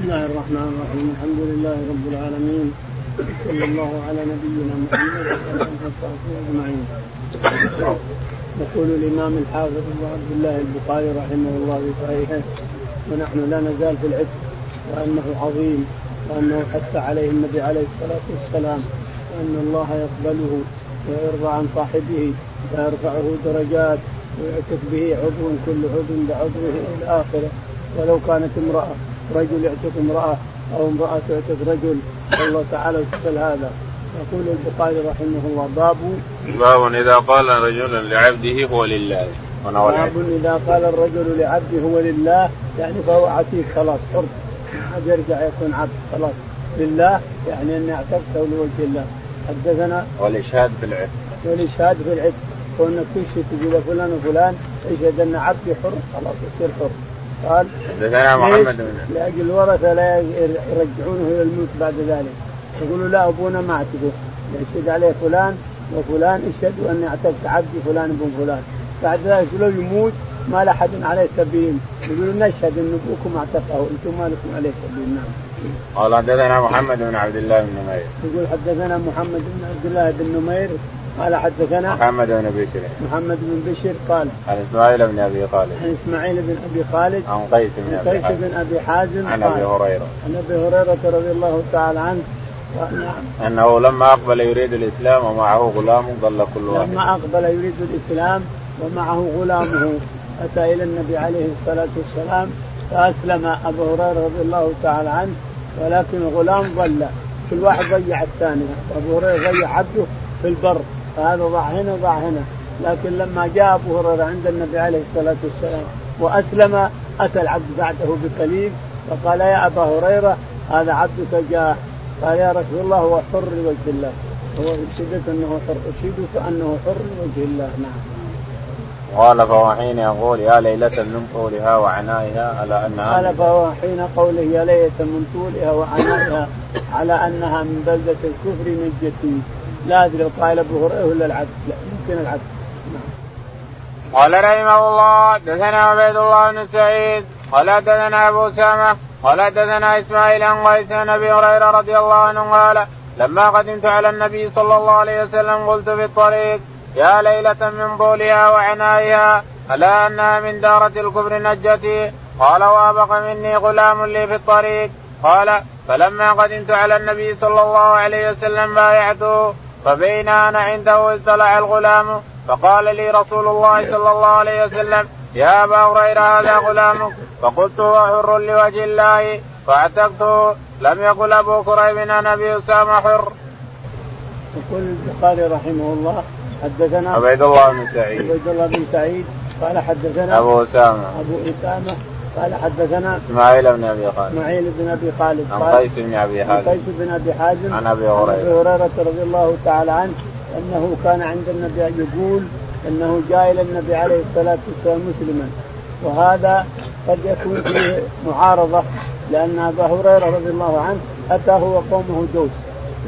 بسم الله الرحمن الرحيم. الحمد لله رب العالمين. صلى الله على نبينا محمد وعلى آله وصحبه أجمعين. يقول الإمام الحافظ أبو عبد الله البخاري رحمه الله في صحيحه ونحن لا نزال في العتق وأنه عظيم وأنه حث عليه النبي عليه الصلاة والسلام وأن الله يقبله ويرضى عن صاحبه ويرفعه درجات ويعتق به عضو كل عضو بعضوه إلى آخره ولو كانت امرأة. رجل يعتق امرأة أو امرأة تعتق رجل الله تعالى يقبل هذا. يقول البخاري رحمه الله باب باب إذا قال رجل لعبده هو لله. باب إذا قال الرجل لعبده هو لله يعني فهو عتيق خلاص حر. ما يرجع يكون عبد خلاص. لله يعني أني اعتقته لوجه الله. حدثنا والإشهاد في العتق. والإشهاد في العتق. كونك تشهد تقول فلان وفلان اشهد أن عبدي حر خلاص يصير حر. قال حدثنا محمد بن لأجل الورثة لا يرجعونه إلى الموت بعد ذلك. يقولوا لا أبونا ما اعتقه يشهد عليه فلان؟ وفلان اشهدوا أني اعتقت عبدي فلان بن فلان. بعد ذلك لو يموت ما لاحد عليه سبيل. يقولوا نشهد أن أبوكم اعتقه أنتم ما لكم عليه سبيل. نعم. قال حدثنا محمد بن عبد الله بن نمير. يقول حدثنا محمد بن عبد الله بن نمير قال حدثنا محمد بن بشر محمد بن بشر قال عن إسماعيل بن أبي خالد. عن إسماعيل بن أبي خالد عن قيس بن أبي قيس بن أبي حازم عن أبي هريرة. عن أبي هريرة رضي الله تعالى عنه. نعم أنه لما أقبل يريد الإسلام ومعه غلام ضل كل واحد. لما أقبل يريد الإسلام ومعه غلامه أتى إلى النبي عليه الصلاة والسلام فأسلم أبو هريرة رضي الله تعالى عنه ولكن الغلام ضل. كل واحد ضيع الثاني. أبو هريرة ضيع عبده في البر. فهذا ضاع هنا وضاع هنا. لكن لما جاء أبو هريرة عند النبي عليه الصلاة والسلام وأسلم أتى العبد بعده بقليل فقال يا أبا هريرة هذا عبدك جاء. قال يا رسول الله هو حر لوجه الله. هو اشهدت أنه حر اشهدك أنه حر لوجه الله. نعم. قال فهو حين يقول يا ليلة من طولها وعنائها على انها قال فهو حين قوله يا ليلة من طولها وعنائها على أنها من بلدة الكفر نجتي لا أدري قال أبو هريرة ولا العبد لا يمكن العبد نعم. قال رحمه الله دثنا عبيد الله بن سعيد قال دثنا أبو سامة قال دثنا إسماعيل عن قيس عن أبي هريرة رضي الله عنه قال لما قدمت على النبي صلى الله عليه وسلم قلت في الطريق يا ليلة من بولها وعنائها ألا أنها من دارة الكفر نجتي قال وأبق مني غلام لي في الطريق. قال فلما قدمت على النبي صلى الله عليه وسلم بايعته فبين أنا عنده اطلع الغلام. فقال لي رسول الله صلى الله عليه وسلم يا أبا هريرة هذا غلامك. فقلت هو حر لوجه الله. فاعتقته لم يقل أبو كريب أنا أبي أسامة حر. يقول البخاري رحمه الله حدثنا عبيد الله بن سعيد. عبيد الله بن سعيد قال حدثنا أبو أسامة. أبو أسامة قال حدثنا إسماعيل بن أبي خالد. إسماعيل بن أبي خالد عن قيس بن أبي حازم. قيس بن أبي حازم عن أبي هريره أبي هريرة. رضي الله تعالى عنه أنه كان عند النبي يقول أنه جاء إلى النبي عليه الصلاة والسلام مسلما. وهذا قد يكون فيه معارضة لأن أبا هريرة رضي الله عنه اتاه وقومه دوس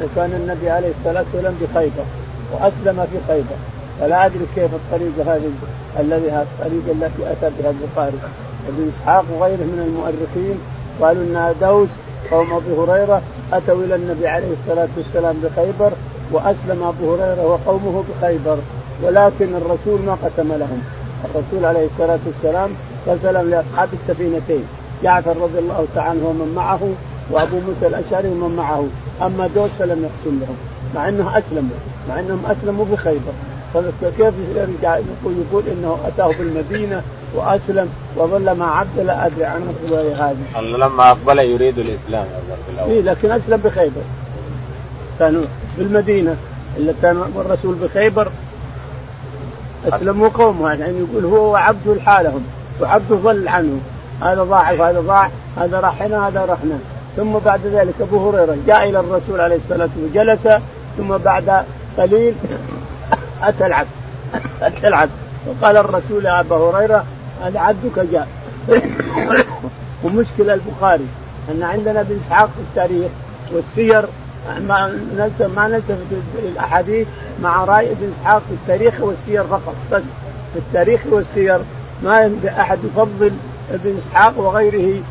وكان النبي عليه الصلاة والسلام بخيبر وأسلم في خيبر. فلا أدري كيف الطريقة هذه الذي الطريقة التي أتى بها البخاري. ابن إسحاق وغيره من المؤرخين قالوا إن دوس قوم ابي هريرة أتوا إلى النبي عليه الصلاة والسلام بخيبر وأسلم أبو هريرة وقومه بخيبر ولكن الرسول ما قسم لهم. الرسول عليه الصلاة والسلام قسم لأصحاب السفينتين جعفر رضي الله تعالى عنه ومن معه وأبو موسى الأشعري ومن معه. أما دوس فلم يقسم لهم مع إنه أسلموا مع إنهم أسلموا بخيبر. فكيف يرجع يقول يقول إنه أتاه في المدينة وأسلم وظل مع عبد لا أدري عن هذه. لما أقبل يريد الإسلام في إيه لكن أسلم بخيبر. كانوا بالمدينة. إلا كان الرسول بخيبر. أسلموا قومه يعني يقول هو وعبده لحالهم. وعبده ضل عنه هذا ضاع وهذا ضاع هذا راح هنا هذا راح هنا ثم بعد ذلك أبو هريرة جاء إلى الرسول عليه الصلاة والسلام وجلس ثم بعد قليل اتى العبد اتى العبد وقال الرسول يا أبا هريرة هذا عبدك جاء. ومشكلة البخاري أن عندنا ابن إسحاق في التاريخ والسير ما نلتفت ما نلتفت الاحاديث مع رأي ابن إسحاق في التاريخ والسير فقط. بس في التاريخ والسير ما أحد يفضل ابن إسحاق وغيره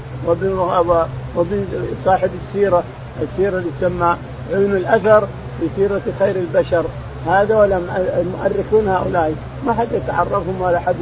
ومن صاحب السيرة. السيرة اللي تسمى عيون الأثر في سيرة خير البشر. هذا ولم المؤرخون هؤلاء ما حد يتعرفهم ولا حد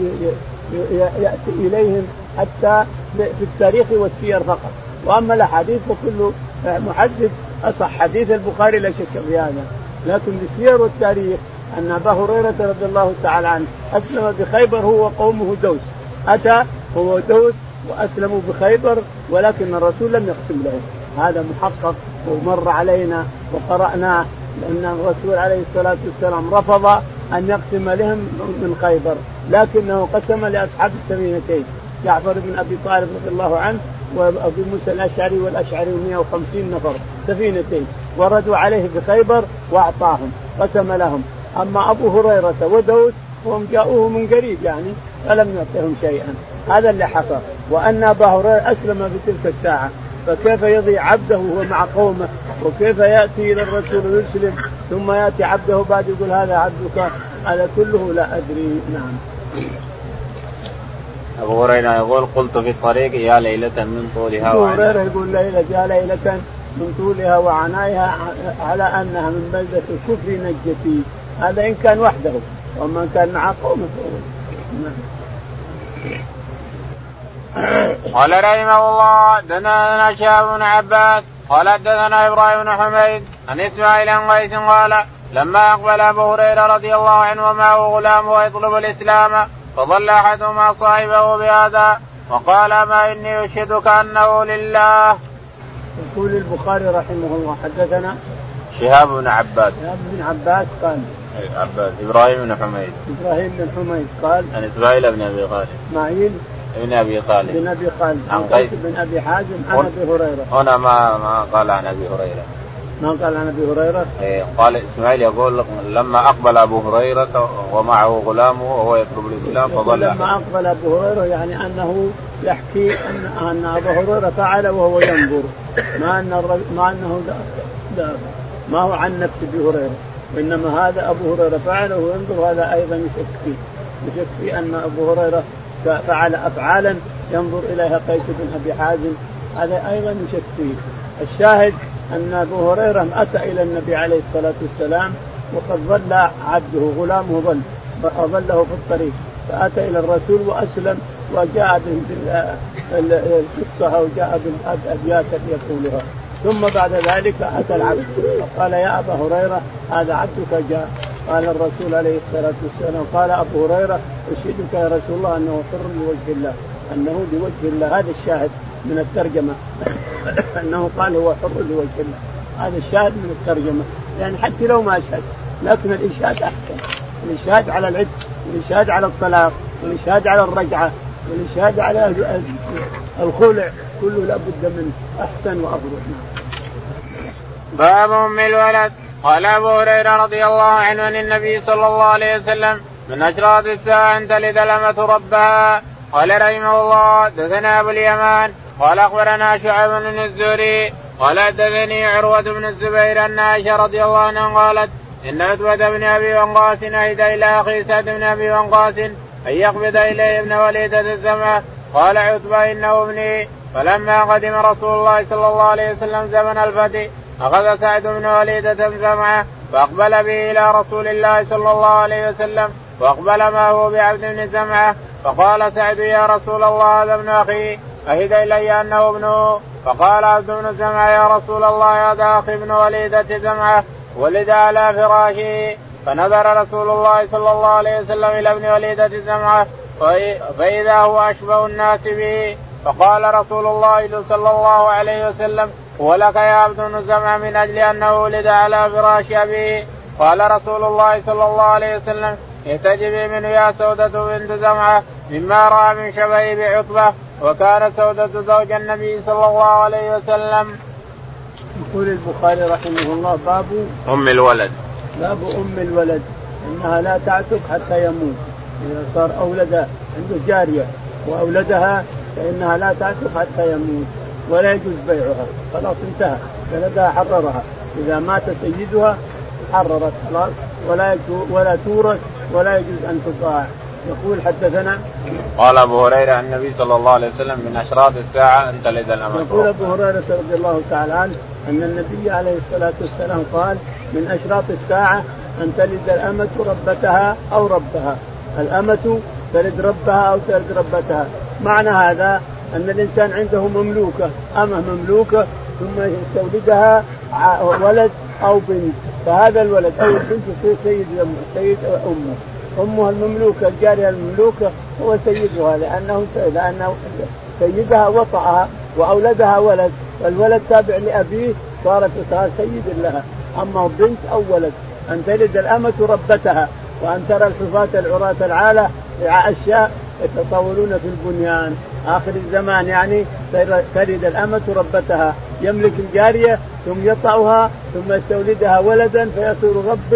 يأتي إليهم حتى في التاريخ والسير فقط. وأما الأحاديث فكل محدث أصح حديث البخاري لا شك في هذا. لكن بالسير والتاريخ أن أبا هريرة رضي الله تعالى عنه أسلم بخيبر هو وقومه دوس. أتى هو دوس واسلموا بخيبر ولكن الرسول لم يقسم لهم هذا محقق ومر علينا وقراناه لأن الرسول عليه الصلاة والسلام رفض أن يقسم لهم من خيبر لكنه قسم لأصحاب السفينتين جعفر بن أبي طالب رضي الله عنه وابي موسى الأشعري والأشعري 150 نفر سفينتين وردوا عليه بخيبر وأعطاهم قسم لهم. أما أبو هريرة ودوس وهم جاءوه من قريب يعني فلم يعطهم شيئا. هذا اللي حصل. وأن أبا هريرة أسلم في تلك الساعة. فكيف يضيع عبده وهو مع قومه؟ وكيف يأتي إلى الرسول ويسلم ثم يأتي عبده بعد يقول هذا عبدك؟ هذا كله لا أدري. نعم. أبو هريرة يقول قلت في الطريق يا ليلة من طولها أبو هريرة يقول ليلة يا ليلة من طولها وعنائها على أنها من بلدة الكفر نجتي. هذا إن كان وحده ومن كان مع قومه نعم. قال رحمه الله دنا شهاب بن عباس قال حدثنا إبراهيم بن حميد عن إسماعيل عن قيس قال لما أقبل أبو هريرة رضي الله عنه ومعه غلام يطلب الإسلام فظل أحدهما صاحبه بهذا وقال ما إني أشهدك أنه لله. يقول البخاري رحمه الله حدثنا شهاب بن عباس. شهاب بن عباس قال عباس. إبراهيم بن حميد. إبراهيم بن حميد قال عن إسماعيل بن أبي خالد إسماعيل بن أبي خالد بن أبي خالد عن قيس. بن أبي حازم عن أبي هريرة. هنا ما ما قال عن أبي هريرة. ما قال عن أبي هريرة؟ إيه قال إسماعيل يقول لما أقبل أبو هريرة ومعه غلامه وهو يطلب الإسلام فظل. لما أقبل أبو هريرة يعني أنه يحكي أن أن أبو هريرة فعل وهو ينظر. ما أن ما أنه لا, لا ما هو عن نفس أبي هريرة. وانما هذا أبو هريرة فعل وهو ينظر. هذا أيضا يشك فيه. يشك في أن أبو هريرة فعل أفعالا ينظر إليها قيس بن أبي حازم. هذا أيضا يشك فيه. الشاهد أن أبو هريرة أتى إلى النبي عليه الصلاة والسلام وقد ظل عبده غلامه ظل ظله في الطريق. فأتى إلى الرسول وأسلم وجاء القصة وجاء بالابيات التي يقولها. ثم بعد ذلك أتى العبد وقال يا أبا هريرة هذا عبدك جاء. قال الرسول عليه الصلاة والسلام قال أبو هريرة أشهدك يا رسول الله أنه حر لوجه الله أنه لوجه الله. هذا الشاهد من الترجمة. أنه قال هو حر لوجه الله. هذا الشاهد من الترجمة. يعني حتى لو ما أشهد لكن الإشهاد أحسن. الإشهاد على العد الإشهاد على الطلاق الإشهاد على الرجعة والاشهاد على الخلع كله لابد منه. أحسن وأفضل. باب أم الولد. قال أبو هريرة رضي الله عنه عن النبي صلى الله عليه وسلم من أشراط الساعة أن تلد الأمة ربها. قال رحمه الله دثنا أبو اليمان. قال أخبرنا شعيب بن الزهري. قال حدثني عروة بن الزبير أن عائشة رضي الله عنها قالت إن عتبة بن أبي وقاص أهدى إلى أخي سعد بن أبي وقاص أن يقبض إليه ابن وليدة الزمه قال عتبة إنه ابني. فلما قدم رسول الله صلى الله عليه وسلم زمن الفتح اخذ سعد بن وليده زمعه فأقبل به إلى رسول الله صلى الله عليه وسلم واقبل معه بعبد بن زمعة فقال سعد يا رسول الله هذا ابن أخي أهد إلي أنه ابنه فقال عبد بن زمعة يا رسول الله هذا أخي ابن وليدة زمعة ولد على فراشه. فنظر رسول الله صلى الله عليه وسلم إلى ابن وليدة زمعة فإذا هو أشبه الناس به فقال رسول الله صلى الله عليه وسلم ولك يا عبد بن زمعة من أجل أنه ولد على فراش أبيه قال رسول الله صلى الله عليه وسلم احتجبي منه يا سودة بنت زمعة مما رأى من شبهه بعقبة وكانت سودة زوج النبي صلى الله عليه وسلم. يقول البخاري رحمه الله باب أم الولد. باب أم الولد أنها لا تعتق حتى يموت إذا صار أولدها عنده جارية وأولدها فإنها لا تعتق حتى يموت ولا يجوز بيعها. خلاص انتهى. ولدها حررها إذا مات سيدها حررت. خلاص. ولا ولا تورث ولا يجوز أن تطاع. يقول حدثنا؟ قال أبو هريرة عن النبي صلى الله عليه وسلم من أشراط الساعة أن تلد الأمة. يقول أبو هريرة رضي الله تعالى عنه أن النبي عليه الصلاة والسلام قال من أشراط الساعة أن تلد الأمة ربتها أو ربها. الأمة تلد ربها أو تلد ربتها. معنى هذا أن الإنسان عنده مملوكة امه مملوكة ثم يستولدها ولد أو بنت فهذا الولد أو البنت يصير سيد سيد أمه. أمها المملوكة الجارية المملوكة هو سيدها لأنه لأنه سيدها وطأها وأولدها ولد والولد تابع لأبيه صارت صار سيد لها. أما بنت أو ولد أن تلد الأمة ربتها وأن ترى الحفاة العراة العالة رعاء الشاء يتطاولون في البنيان. آخر الزمان يعني تلد الأمة ربتها. يملك الجارية ثم يطأها ثم يستولدها ولدا فيصير رب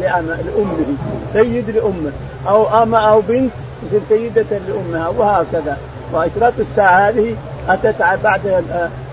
لأمه سيد لأمه أو أما أو بنت تصير سيدة لأمها وهكذا. وأشراط الساعة هذه أتت بعد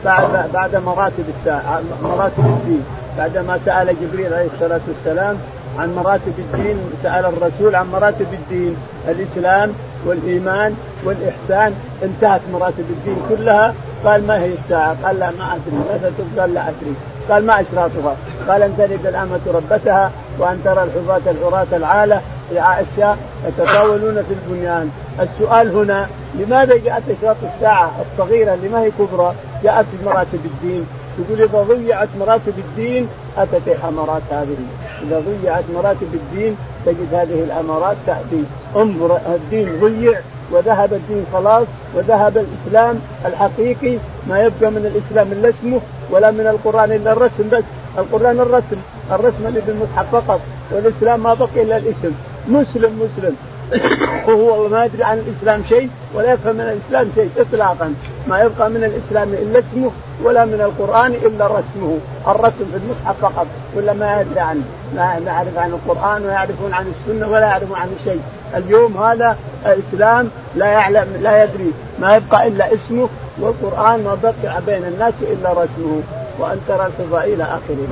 بعد بعد مراتب الساعة مراتب الدين. بعدما سأل جبريل عليه الصلاة والسلام عن مراتب الدين سأل الرسول عن مراتب الدين. الإسلام والإيمان والإحسان انتهت مراتب الدين كلها. قال ما هي الساعة؟ قال لا ما أدري. متى قال لا أدري. قال ما أشراطها؟ قال أن تلد الأمة ربتها وأن ترى الحفاة العراة العالة. رعاء الشاء يتطاولون في البنيان. السؤال هنا لماذا جاءت أشراط الساعة الصغيرة اللي ما هي كبرى؟ جاءت في مراتب الدين. يقول إذا ضيعت مراتب الدين أتت الامارات هذه. إذا ضيعت مراتب الدين تجد هذه الأمارات تأتي. انظر الدين ضيع وذهب الدين خلاص وذهب الإسلام الحقيقي. ما يبقى من الإسلام إلا اسمه ولا من القرآن إلا الرسم بس. القرآن الرسم الرسم اللي بالمصحف فقط والإسلام ما بقي إلا الاسم. مسلم مسلم. وهو ما يدري عن الإسلام شيء ولا يفهم من الإسلام شيء اطلاقا. ما يبقى من الإسلام إلا اسمه ولا من القرآن إلا رسمه. الرسم في المصحف فقط ولا ما يدري عنه لا يعرف عن القرآن ولا يعرفون عن السنة ولا يعرفون عن شيء. اليوم هذا الإسلام لا يعلم لا يدري. ما يبقى إلا اسمه والقرآن ما بقي بين الناس إلا رسمه. وأن ترى الفضائل إلى آخره.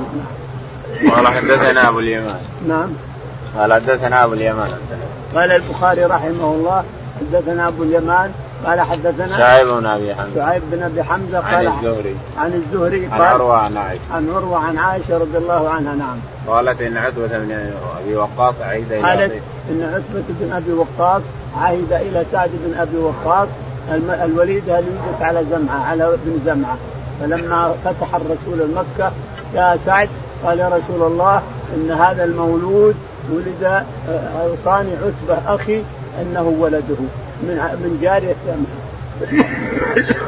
قال حدثنا أبو اليمان. نعم. قال حدثنا أبو اليمان. قال البخاري رحمه الله حدثنا أبو اليمان قال حدثنا شعيب بن أبي حمزة. شعيب بن أبي حمزة قال عن الزهري عن الزهري قال عن عروة عن عائشة. عن عروة عن عائشة رضي الله عنها نعم. قالت إن عتبة بن أبي وقاص عهد إلى قالت إن عتبة بن أبي وقاص عهد إلى سعد بن أبي وقاص. الوليده اللي ولدت على زمعة على ابن زمعة. فلما فتح الرسول المكه يا سعد قال يا رسول الله إن هذا المولود ولد أوصاني عتبة أخي إنه ولده. من من جارية جمعه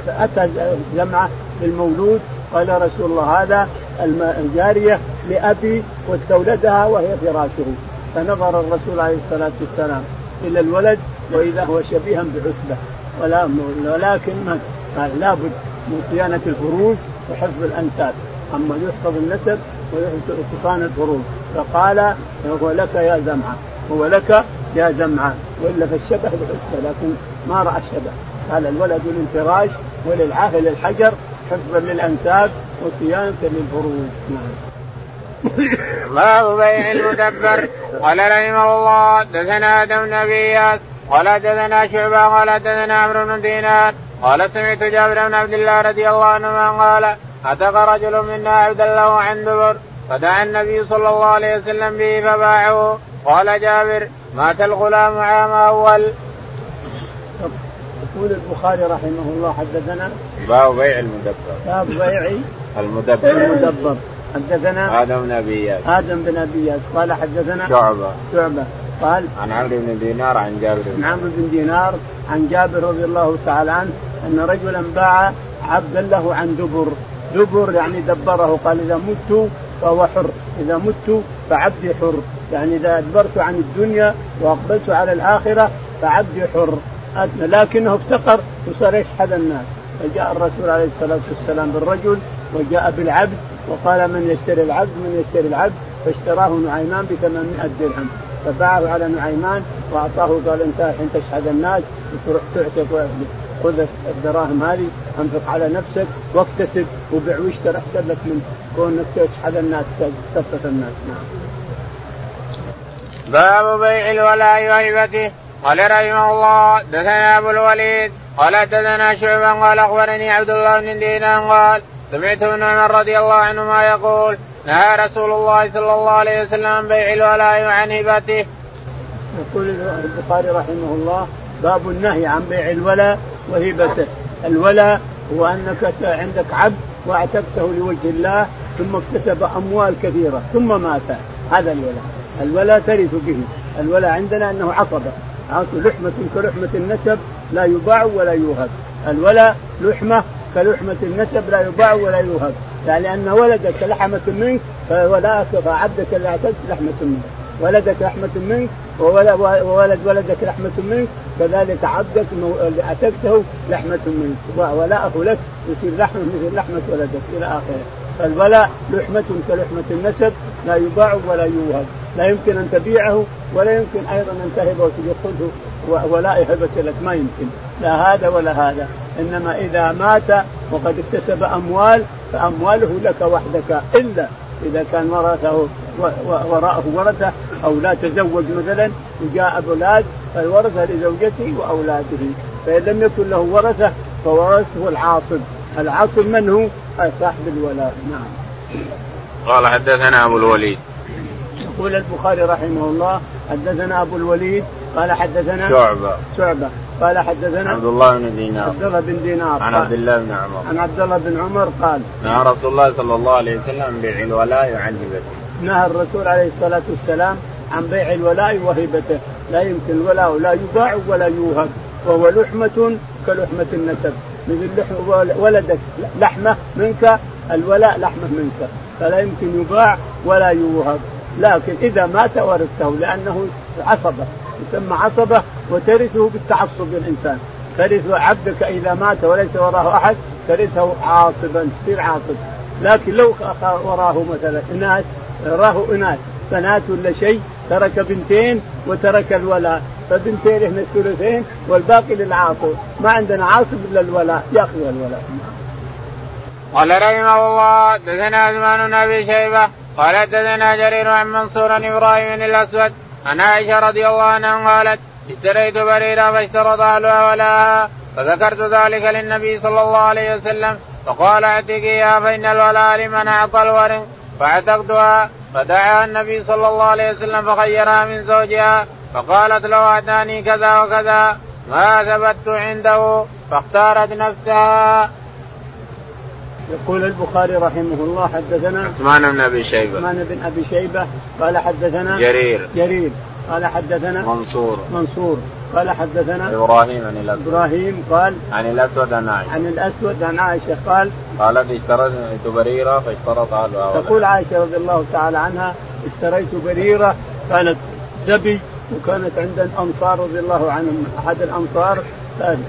فأتى جمعه بالمولود قال رسول الله هذا الجارية لأبي واستولدها وهي فراشه. فنظر الرسول عليه الصلاة والسلام إلى الولد وإذا هو شبيها بعتبة. ولا ولكن قال لابد من صيانة الفروج وحفظ الأنساب. أما يحفظ النسب وتصان الفروج فقال هو لك يا زمعة. هو لك يا زمعه وإلا فالشبه بالعتبه لكن ما رأى الشبه. قال الولد للفراش وللعاهل الحجر حفظا للأنساب وصيانة للفروج نعم. باب بيع المدبر. قال رحمه الله دثنا آدم أبي قال دثنا شعبة قال دثنا عمرو بن دينار. قال سمعت جابر بن عبد الله رضي الله عنهما قال اتق رجل منا عبدا له عن دبر. فدعا النبي صلى الله عليه وسلم به فباعه. قال جابر مات الغلام عام أول. يقول البخاري رحمه الله حدثنا باب بيع المدبر. باب بيع المدبر. المدبر. حدثنا آدم بن أبي ياس. آدم بن أبي قال حدثنا شعبة. شعبة. قال عن عمرو بن دينار عن جابر. عن عمرو بن دينار عن جابر رضي الله تعالى عنه أن رجلا باع عبدا له عن دبر. دبر يعني دبره قال إذا مت فهو حر. إذا مت فعبدي حر. يعني إذا أدبرت عن الدنيا وأقبلت على الآخرة فعبدي حر. لكنه افتقر وصار يشحذ الناس. فجاء الرسول عليه الصلاة والسلام بالرجل وجاء بالعبد وقال من يشتري العبد من يشتري العبد؟ فاشتراه نعيمان ب 800 درهم. فباعه على نعيمان وأعطاه قال انت الحين تشحذ الناس وتروح تعتق خذ الدراهم هذه انفق على نفسك واكتسب وبيع واشتري احسن لك من كونك تشحذ الناس تكفف الناس نعم. باب بيع الولاء وهبته قال رحمه الله دثنا أبو الوليد قال دثنا شعبا قال أخبرني عبد الله بن دينار قال سمعت ابن عمر رضي الله عنهما يقول نهى رسول الله صلى الله عليه وسلم عن بيع الولاء وعن هبته. يقول البخاري رحمه الله باب النهي عن بيع الولاء وهبته، الولاء هو أنك عندك عبد وأعتقته لوجه الله ثم اكتسب أموال كثيرة ثم مات. هذا الولاء، الولاء ترث به، الولاء عندنا أنه عصبة، لحمة كلحمة النسب لا يباع ولا يوهب، الولاء لحمة كلحمة النسب لا يباع ولا يوهب. يعني أن ولدك لحمة منك فولاك فعبدك اللي اعتدت لحمة منك. ولدك لحمة منك وولد ولدك لحمة منك كذلك عبدك اللي اعتدته لحمة منك. ولاءه لك يصير لحمة مثل لحمة ولدك إلى آخره. فالولاء لحمة كلحمة النسب لا يباع ولا يوهب. لا يمكن أن تبيعه ولا يمكن أيضا أن تهبه وتأخذه ولاء هبة لك. ما يمكن. لا هذا ولا هذا. إنما إذا مات وقد اكتسب أموال فأمواله لك وحدك. إلا إذا كان ورثه وراءه ورثة أو لا تزوج مثلا وجاء أولاد فالورثة لزوجته وأولاده فإن لم يكن له ورثة فورثه العاصب العاصب من هو؟ صاحب الولاء نعم. قال حدثنا أبو الوليد. يقول البخاري رحمه الله حدثنا أبو الوليد قال حدثنا شعبة شعبة قال حدثنا عبد الله بن دينار. عبد الله بن دينار عن عبد الله بن عمر. عن عبد الله بن عمر قال نهى رسول الله صلى الله عليه وسلم بيع الولاء وعن هبته نهى الرسول عليه الصلاة والسلام عن بيع الولاء وهبته لا يمكن الولاء لا يباع ولا يوهب وهو لحمة كلحمة النسب. مثل ولدك لحمة منك الولاء لحمة منك. فلا يمكن يباع ولا يوهب. لكن إذا مات ورثته لأنه عصبة. يسمى عصبة وترثه بالتعصب الإنسان ترث عبدك إذا مات وليس وراه أحد ترثه عاصبا تصير عاصب. لكن لو وراه مثلا إناث وراه إناث. بنات ولا شيء ترك بنتين وترك الولاء. فبنتين هنا الثلثين والباقي للعاصب. ما عندنا عاصب إلا الولاء يأخذ الولاء. قال رحمه الله دثنا عثمان بن أبي شيبة قال دثنا جرير عن منصور إبراهيم الأسود عن عائشة رضي الله عنها قالت اشتريت بريرة فاشترط أهلها ولاها فذكرت ذلك للنبي صلى الله عليه وسلم فقال اعتقيها فإن الولاء لمن أعطى الورق فاعتقتها فدعا النبي صلى الله عليه وسلم فخيرها من زوجها فقالت لو اتاني كذا وكذا ما ثبت عنده فاختارت نفسها. يقول البخاري رحمه الله حدثنا عثمان بن أبي شيبة. عثمان بن أبي شيبة قال حدثنا جرير. جرير. قال حدثنا منصور. منصور. قال حدثنا إبراهيم عن الأسود. إبراهيم قال عن الأسود عن عائشة. عن الأسود عن عائشة قال قالت اشتريت بريره فاشترط اهلها تقول عائشة رضي الله تعالى عنها اشتريت بريره كانت زبي وكانت عند الأنصار رضي الله عنهم. أحد الأنصار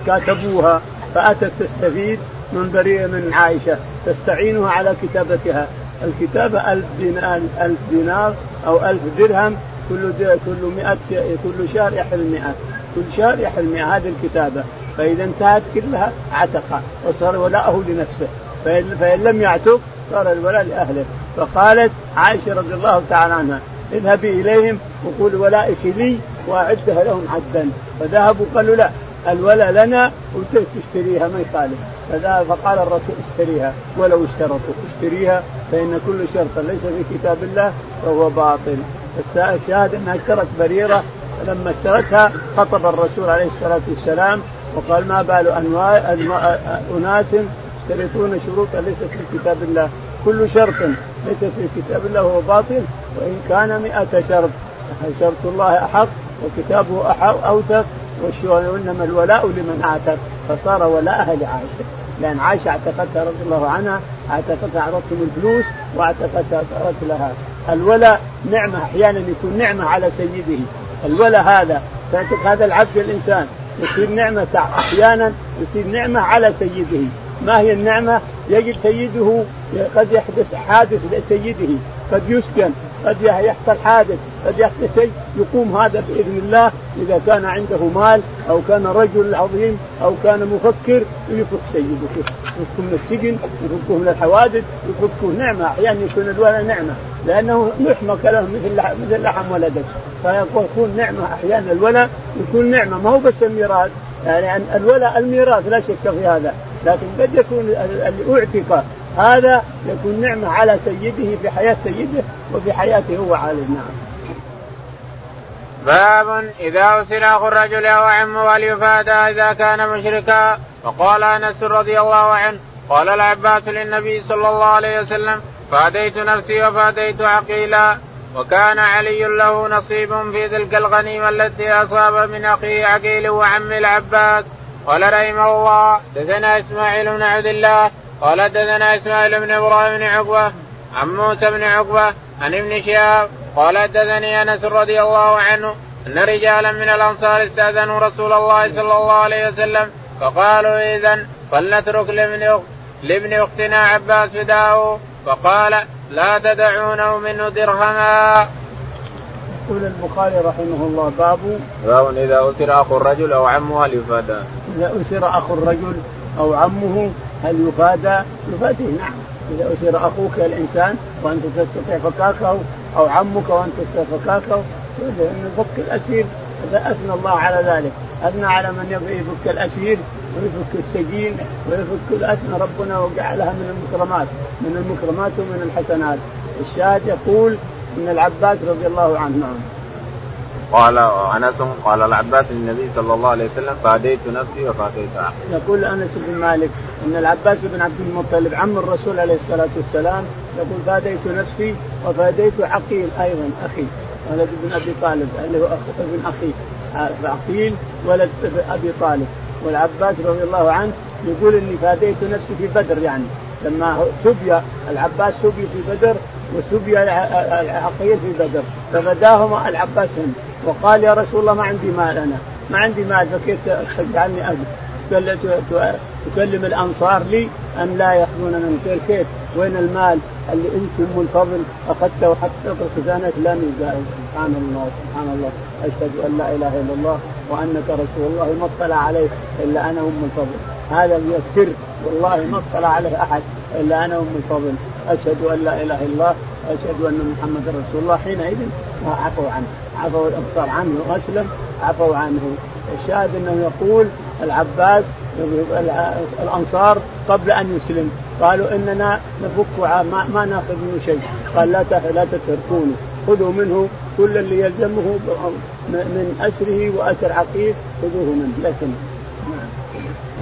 كاتبوها فأتت تستفيد من بريئة من عائشة تستعينها على كتابتها. الكتابة ألف دينار ألف دينار أو ألف درهم. كل كل 100 كل شهر يحل 100 كل شهر يحل 100 هذه الكتابة. فإذا انتهت كلها عتق وصار ولاءه لنفسه. فإن, فإن لم يعتق صار الولاء لأهله. فقالت عائشة رضي الله تعالى عنها اذهبي إليهم وقولي ولائك لي وأعدها لهم عدا فذهبوا قالوا لا الولا لنا وتشتريها ما يخالف. فقال الرسول اشتريها. ولو اشترطوا اشتريها فإن كل شرط ليس في كتاب الله فهو باطل. الشاهد أنها اشترت بريرة فلما اشترتها خطب الرسول عليه الصلاة والسلام وقال ما بال انواع أناس يشترطون شروطا ليست في كتاب الله. كل شرط ليس في كتاب الله هو باطل وإن كان مئة شرط. شرط الله أحق وكتابه أوثق وإنما الولاء لمن اعتق فصار ولاءها لعائشه لأن عائشة اعتقتها رضي الله عنها اعتقتها اعطتهم الفلوس واعتقتها ترك لها. الولاء نعمة أحيانا يكون نعمة على سيده. الولاء هذا تعتق هذا العبد الإنسان. يصير نعمة أحيانا يصير نعمة على سيده. ما هي النعمة؟ يجد سيده قد يحدث حادث لسيده قد يسكن قد يحصل حادث قد يحصل شيء يقوم هذا بإذن الله إذا كان عنده مال أو كان رجل عظيم أو كان مفكر يفك سيده يفكه من السجن يفكه من الحوادث يفكه نعمة أحيانا يكون الولد نعمة لأنه لحمك له مثل مثل لحم ولدك. فيكون نعمة أحيانا الولد يكون نعمة ما هو بس الميراث. يعني الولاء الميراث لا شك في هذا لكن قد يكون اللي اعتق هذا يكون نعمة على سيده في حياة سيده وفي حياته هو عليه نعم. باب إذا اسر أخو الرجل أو عمه وليفادى إذا كان مشركا. وقال أنس رضي الله عنه قال العباس للنبي صلى الله عليه وسلم فاديت نفسي وفاديت عقيلا. وكان علي له نصيب في تلك الغنيمة التي أصاب من أخيه عقيل وعم العباس. قال رحمه الله دثنا إسماعيل بن عبد الله قال دثنا إسماعيل بن إبراهيم بن عقبة عن موسى بن عقبة عن ابن شهاب قال حدثني أنس رضي الله عنه أن رجالا من الأنصار استأذنوا رسول الله صلى الله عليه وسلم فقالوا اذا فلنترك لابن أخت لابن أختنا عباس فداه فقال لا تدعونه منه درهما. يقول البخاري رحمه الله باب باب إذا أسر أخو الرجل أو عمه هل يفادى؟ إذا أسر أخو الرجل أو عمه هل يفادى؟ يفادي نعم. إذا أسر أخوك الإنسان وأنت تستطيع فكاكه أو عمك وأنت تستطيع فكاكه انه فك الأسير. أثنى الله على ذلك. أثنى على من يفك الأسير ويفك السجين ويفك الأثنى ربنا وجعلها من المكرمات من المكرمات ومن الحسنات. الشاهد يقول إن العباس رضي الله عنه نعم. قال أنس قال العباس للنبي صلى الله عليه وسلم فاديت نفسي وفاديت عقلي. يقول أنس بن مالك إن العباس بن عبد المطلب عم الرسول عليه الصلاة والسلام يقول فاديت نفسي وفاديت عقيل أيضا أخي ولد ابن أبي طالب اللي هو ابن أخي عقيل ولد أبي طالب والعباس رضي الله عنه يقول إني فاديت نفسي في بدر يعني لما سبي العباس سبي في بدر وسبي العقيل في بدر. ففداهما العباس وقال يا رسول الله ما عندي مال أنا. ما عندي مال. فكيف تجعلني أجل تكلم الأنصار لي ان لا يأخذون من كيف وين المال؟ اللي أنتم من فضل اخذته حتى في الخزانه لا نزال سبحان الله. سبحان الله. أشهد أن لا إله إلا الله وأنك رسول الله. ما اطلع عليه إلا أنا أم الفضل. هذا هو السر والله ما اطلع عليه أحد. إلا أنا ام الفضل أشهد أن لا إله إلا الله واشهد أن محمدا رسول الله. حينئذ عفوا عنه عفوا الابصار عنه واسلم عفوا عنه. الشاهد أنه يقول العباس الأنصار قبل أن يسلم قالوا إننا نفك ما, ما نأخذ منه شيء. قال لا لا تتركوني خذوا منه كل اللي يلزمه من أسره وأسر عقيل خذوه منه. لكن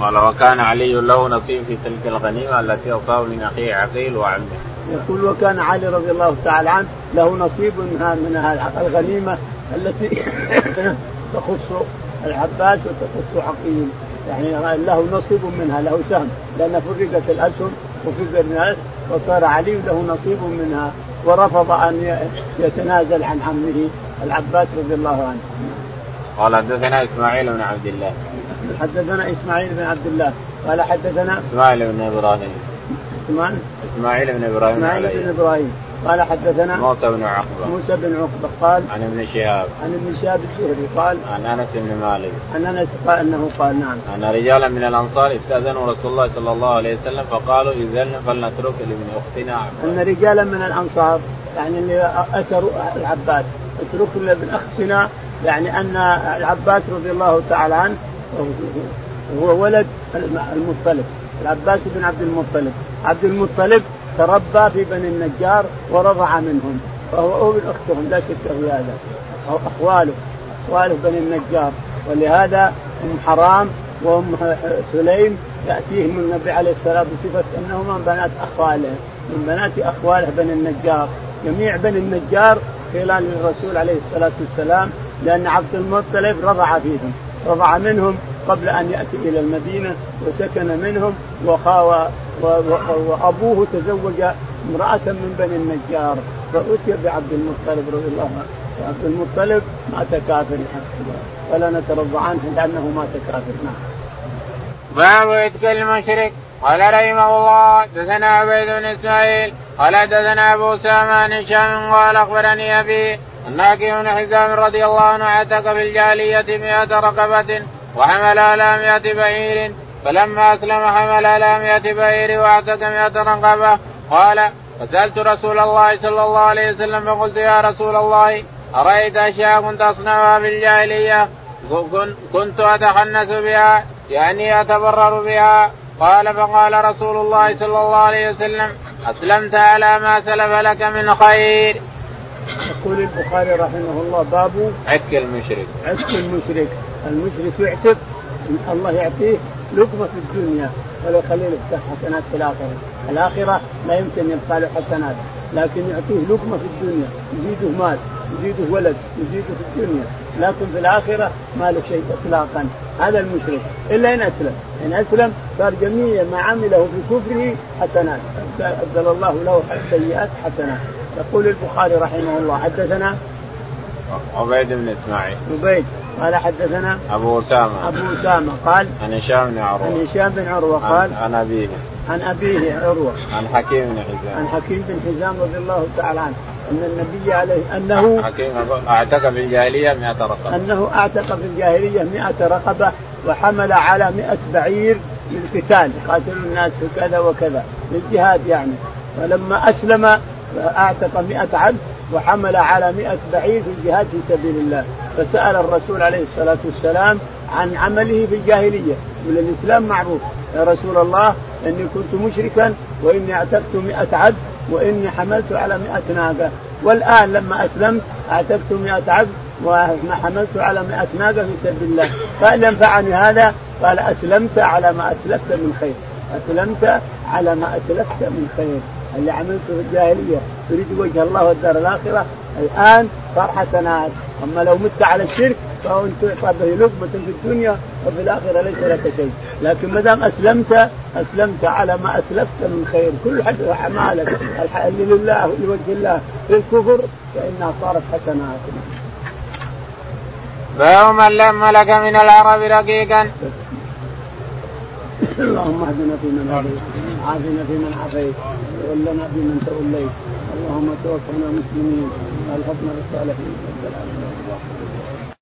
قال وكان علي له نصيب في تلك الغنيمة التي اصاب من أخيه عقيل وعمه. يقول وكان علي رضي الله تعالى عنه له نصيب منها من الغنيمة التي تخص العباس وتخص عقيل يعني له نصيب منها له سهم لأن فرقت الاسهم وفرق الناس وصار علي له نصيب منها ورفض أن يتنازل عن عمه العباس رضي الله عنه. قال حدثنا إسماعيل بن عبد الله. حدثنا إسماعيل بن عبد الله قال حدثنا إسماعيل بن إبراهيم. اسماعيل إسماعيل بن إبراهيم إسماعيل بن إبراهيم قال حدثنا موسى بن عقبة. موسى بن عقبة قال عن ابن شهاب. عن ابن شهاب الزهري قال عن أنس بن مالك. عن أنس قال أنه قال نعم. أن رجالا من الأنصار استأذنوا رسول الله صلى الله عليه وسلم فقالوا إذن فلنترك لابن أختنا عباس أن رجالا من الأنصار يعني اللي أسروا العباس اتركوا لابن أختنا يعني أن العباس رضي الله تعالى عنه هو ولد المطلب. العباس بن عبد المطلب. عبد المطلب تربى في بني النجار ورضع منهم. فهو ابن أختهم لا شك في هذا. أو أخواله أخواله بني النجار. ولهذا أم حرام وأم سليم يأتيهم النبي عليه والسلام بصفه انهما بنات أخواله. من بنات أخواله بني النجار. جميع بني النجار خلال الرسول عليه الصلاة والسلام لأن عبد المطلب رضع فيهم. رضع منهم قبل أن يأتي إلى المدينة وسكن منهم وخاوى وأبوه تزوج امرأة من بني النجار فأتي بعبد المطلب رضي الله عنه. عبد المطلب مات كافر فلا نترضى عنه لأنه مات كافر. نعم. باب اتق المشرك. قال رحمه الله دثنا عبيد بن إسماعيل. قال دثنا أبو سامان هشام قال أخبرني أبي ان بن حزام رضي الله عنه اعتق في الجاهليه مئة رقبة وحمل على مئة بعير فلما أسلم حمل على مئة بعير واعتق مئة رقبة قال فسألت رسول الله صلى الله عليه وسلم فقلت يا رسول الله أرأيت أشياء كنت أصنعها في الجاهلية كنت اتخنس بها يعني أتبرر بها قال فقال رسول الله صلى الله عليه وسلم أسلمت على ما سلف لك من خير. يقول البخاري رحمه الله باب عك المشرك. عك المشرك، المشرك يعتق الله يعطيه لقمة في الدنيا يخليه له حسنات في الآخرة، الآخرة لا يمكن يبقى له حسنات، لكن يعطيه لقمة في الدنيا، يزيده مال، يزيده ولد، يزيده في الدنيا، لكن في الآخرة ما له شيء اطلاقا، هذا المشرك، إلا إن أسلم، إن أسلم صار جميع ما عمله في كفره حسنات، أبدل الله له سيئات حسنات، يقول البخاري رحمه الله حدثنا عبيد بن إسماعيل. عبيد قال حدثنا أبو أسامة. أبو أسامة قال عن هشام بن عروة. عن هشام بن عروة قال عن أبيه. عن أبيه عروة. عن حكيم بن حزام. عن حكيم بن حزام رضي الله تعالى عنه أن النبي عليه انه حكيم أعتق في الجاهلية 100 رقبة. أنه أعتق في الجاهلية 100 رقبة وحمل على 100 بعير للقتال يقاتل الناس في كذا وكذا للجهاد يعني. فلما أسلم أعتق 100 عبد وحمل على 100 بعير في الجهاد في سبيل الله. فسأل الرسول عليه الصلاة والسلام عن عمله في الجاهلية. من الإسلام معروف. يا رسول الله إني كنت مشركا وإني أعتقت 100 عبد وإني حملت على 100 ناقة. والآن لما أسلمت أعتقت 100 عبد وحملت على 100 ناقة في سبيل الله. فهل ينفعني هذا؟ قال أسلمت على ما أسلفت من خير. أسلمت على ما أسلفت من خير. اللي عملته في الجاهلية. تريد وجه الله والدار الآخرة. الآن صار حسنات أما لو مت على الشرك فهو تعطى به لقمة في الدنيا وفي الآخرة ليس لك شيء، لكن ما دام أسلمت أسلمت على ما أسلفت من خير، كل أعمالك. لله لوجه الله. في الكفر فإنها صارت حسنات. باب من لم لك من العرب رقيقا. اللهم اهدنا فيمن هديت، عافنا فيمن عافيت، وولنا فيمن توليت، اللهم توفنا مسلمين، وألحقنا بالصالحين رب العالمين.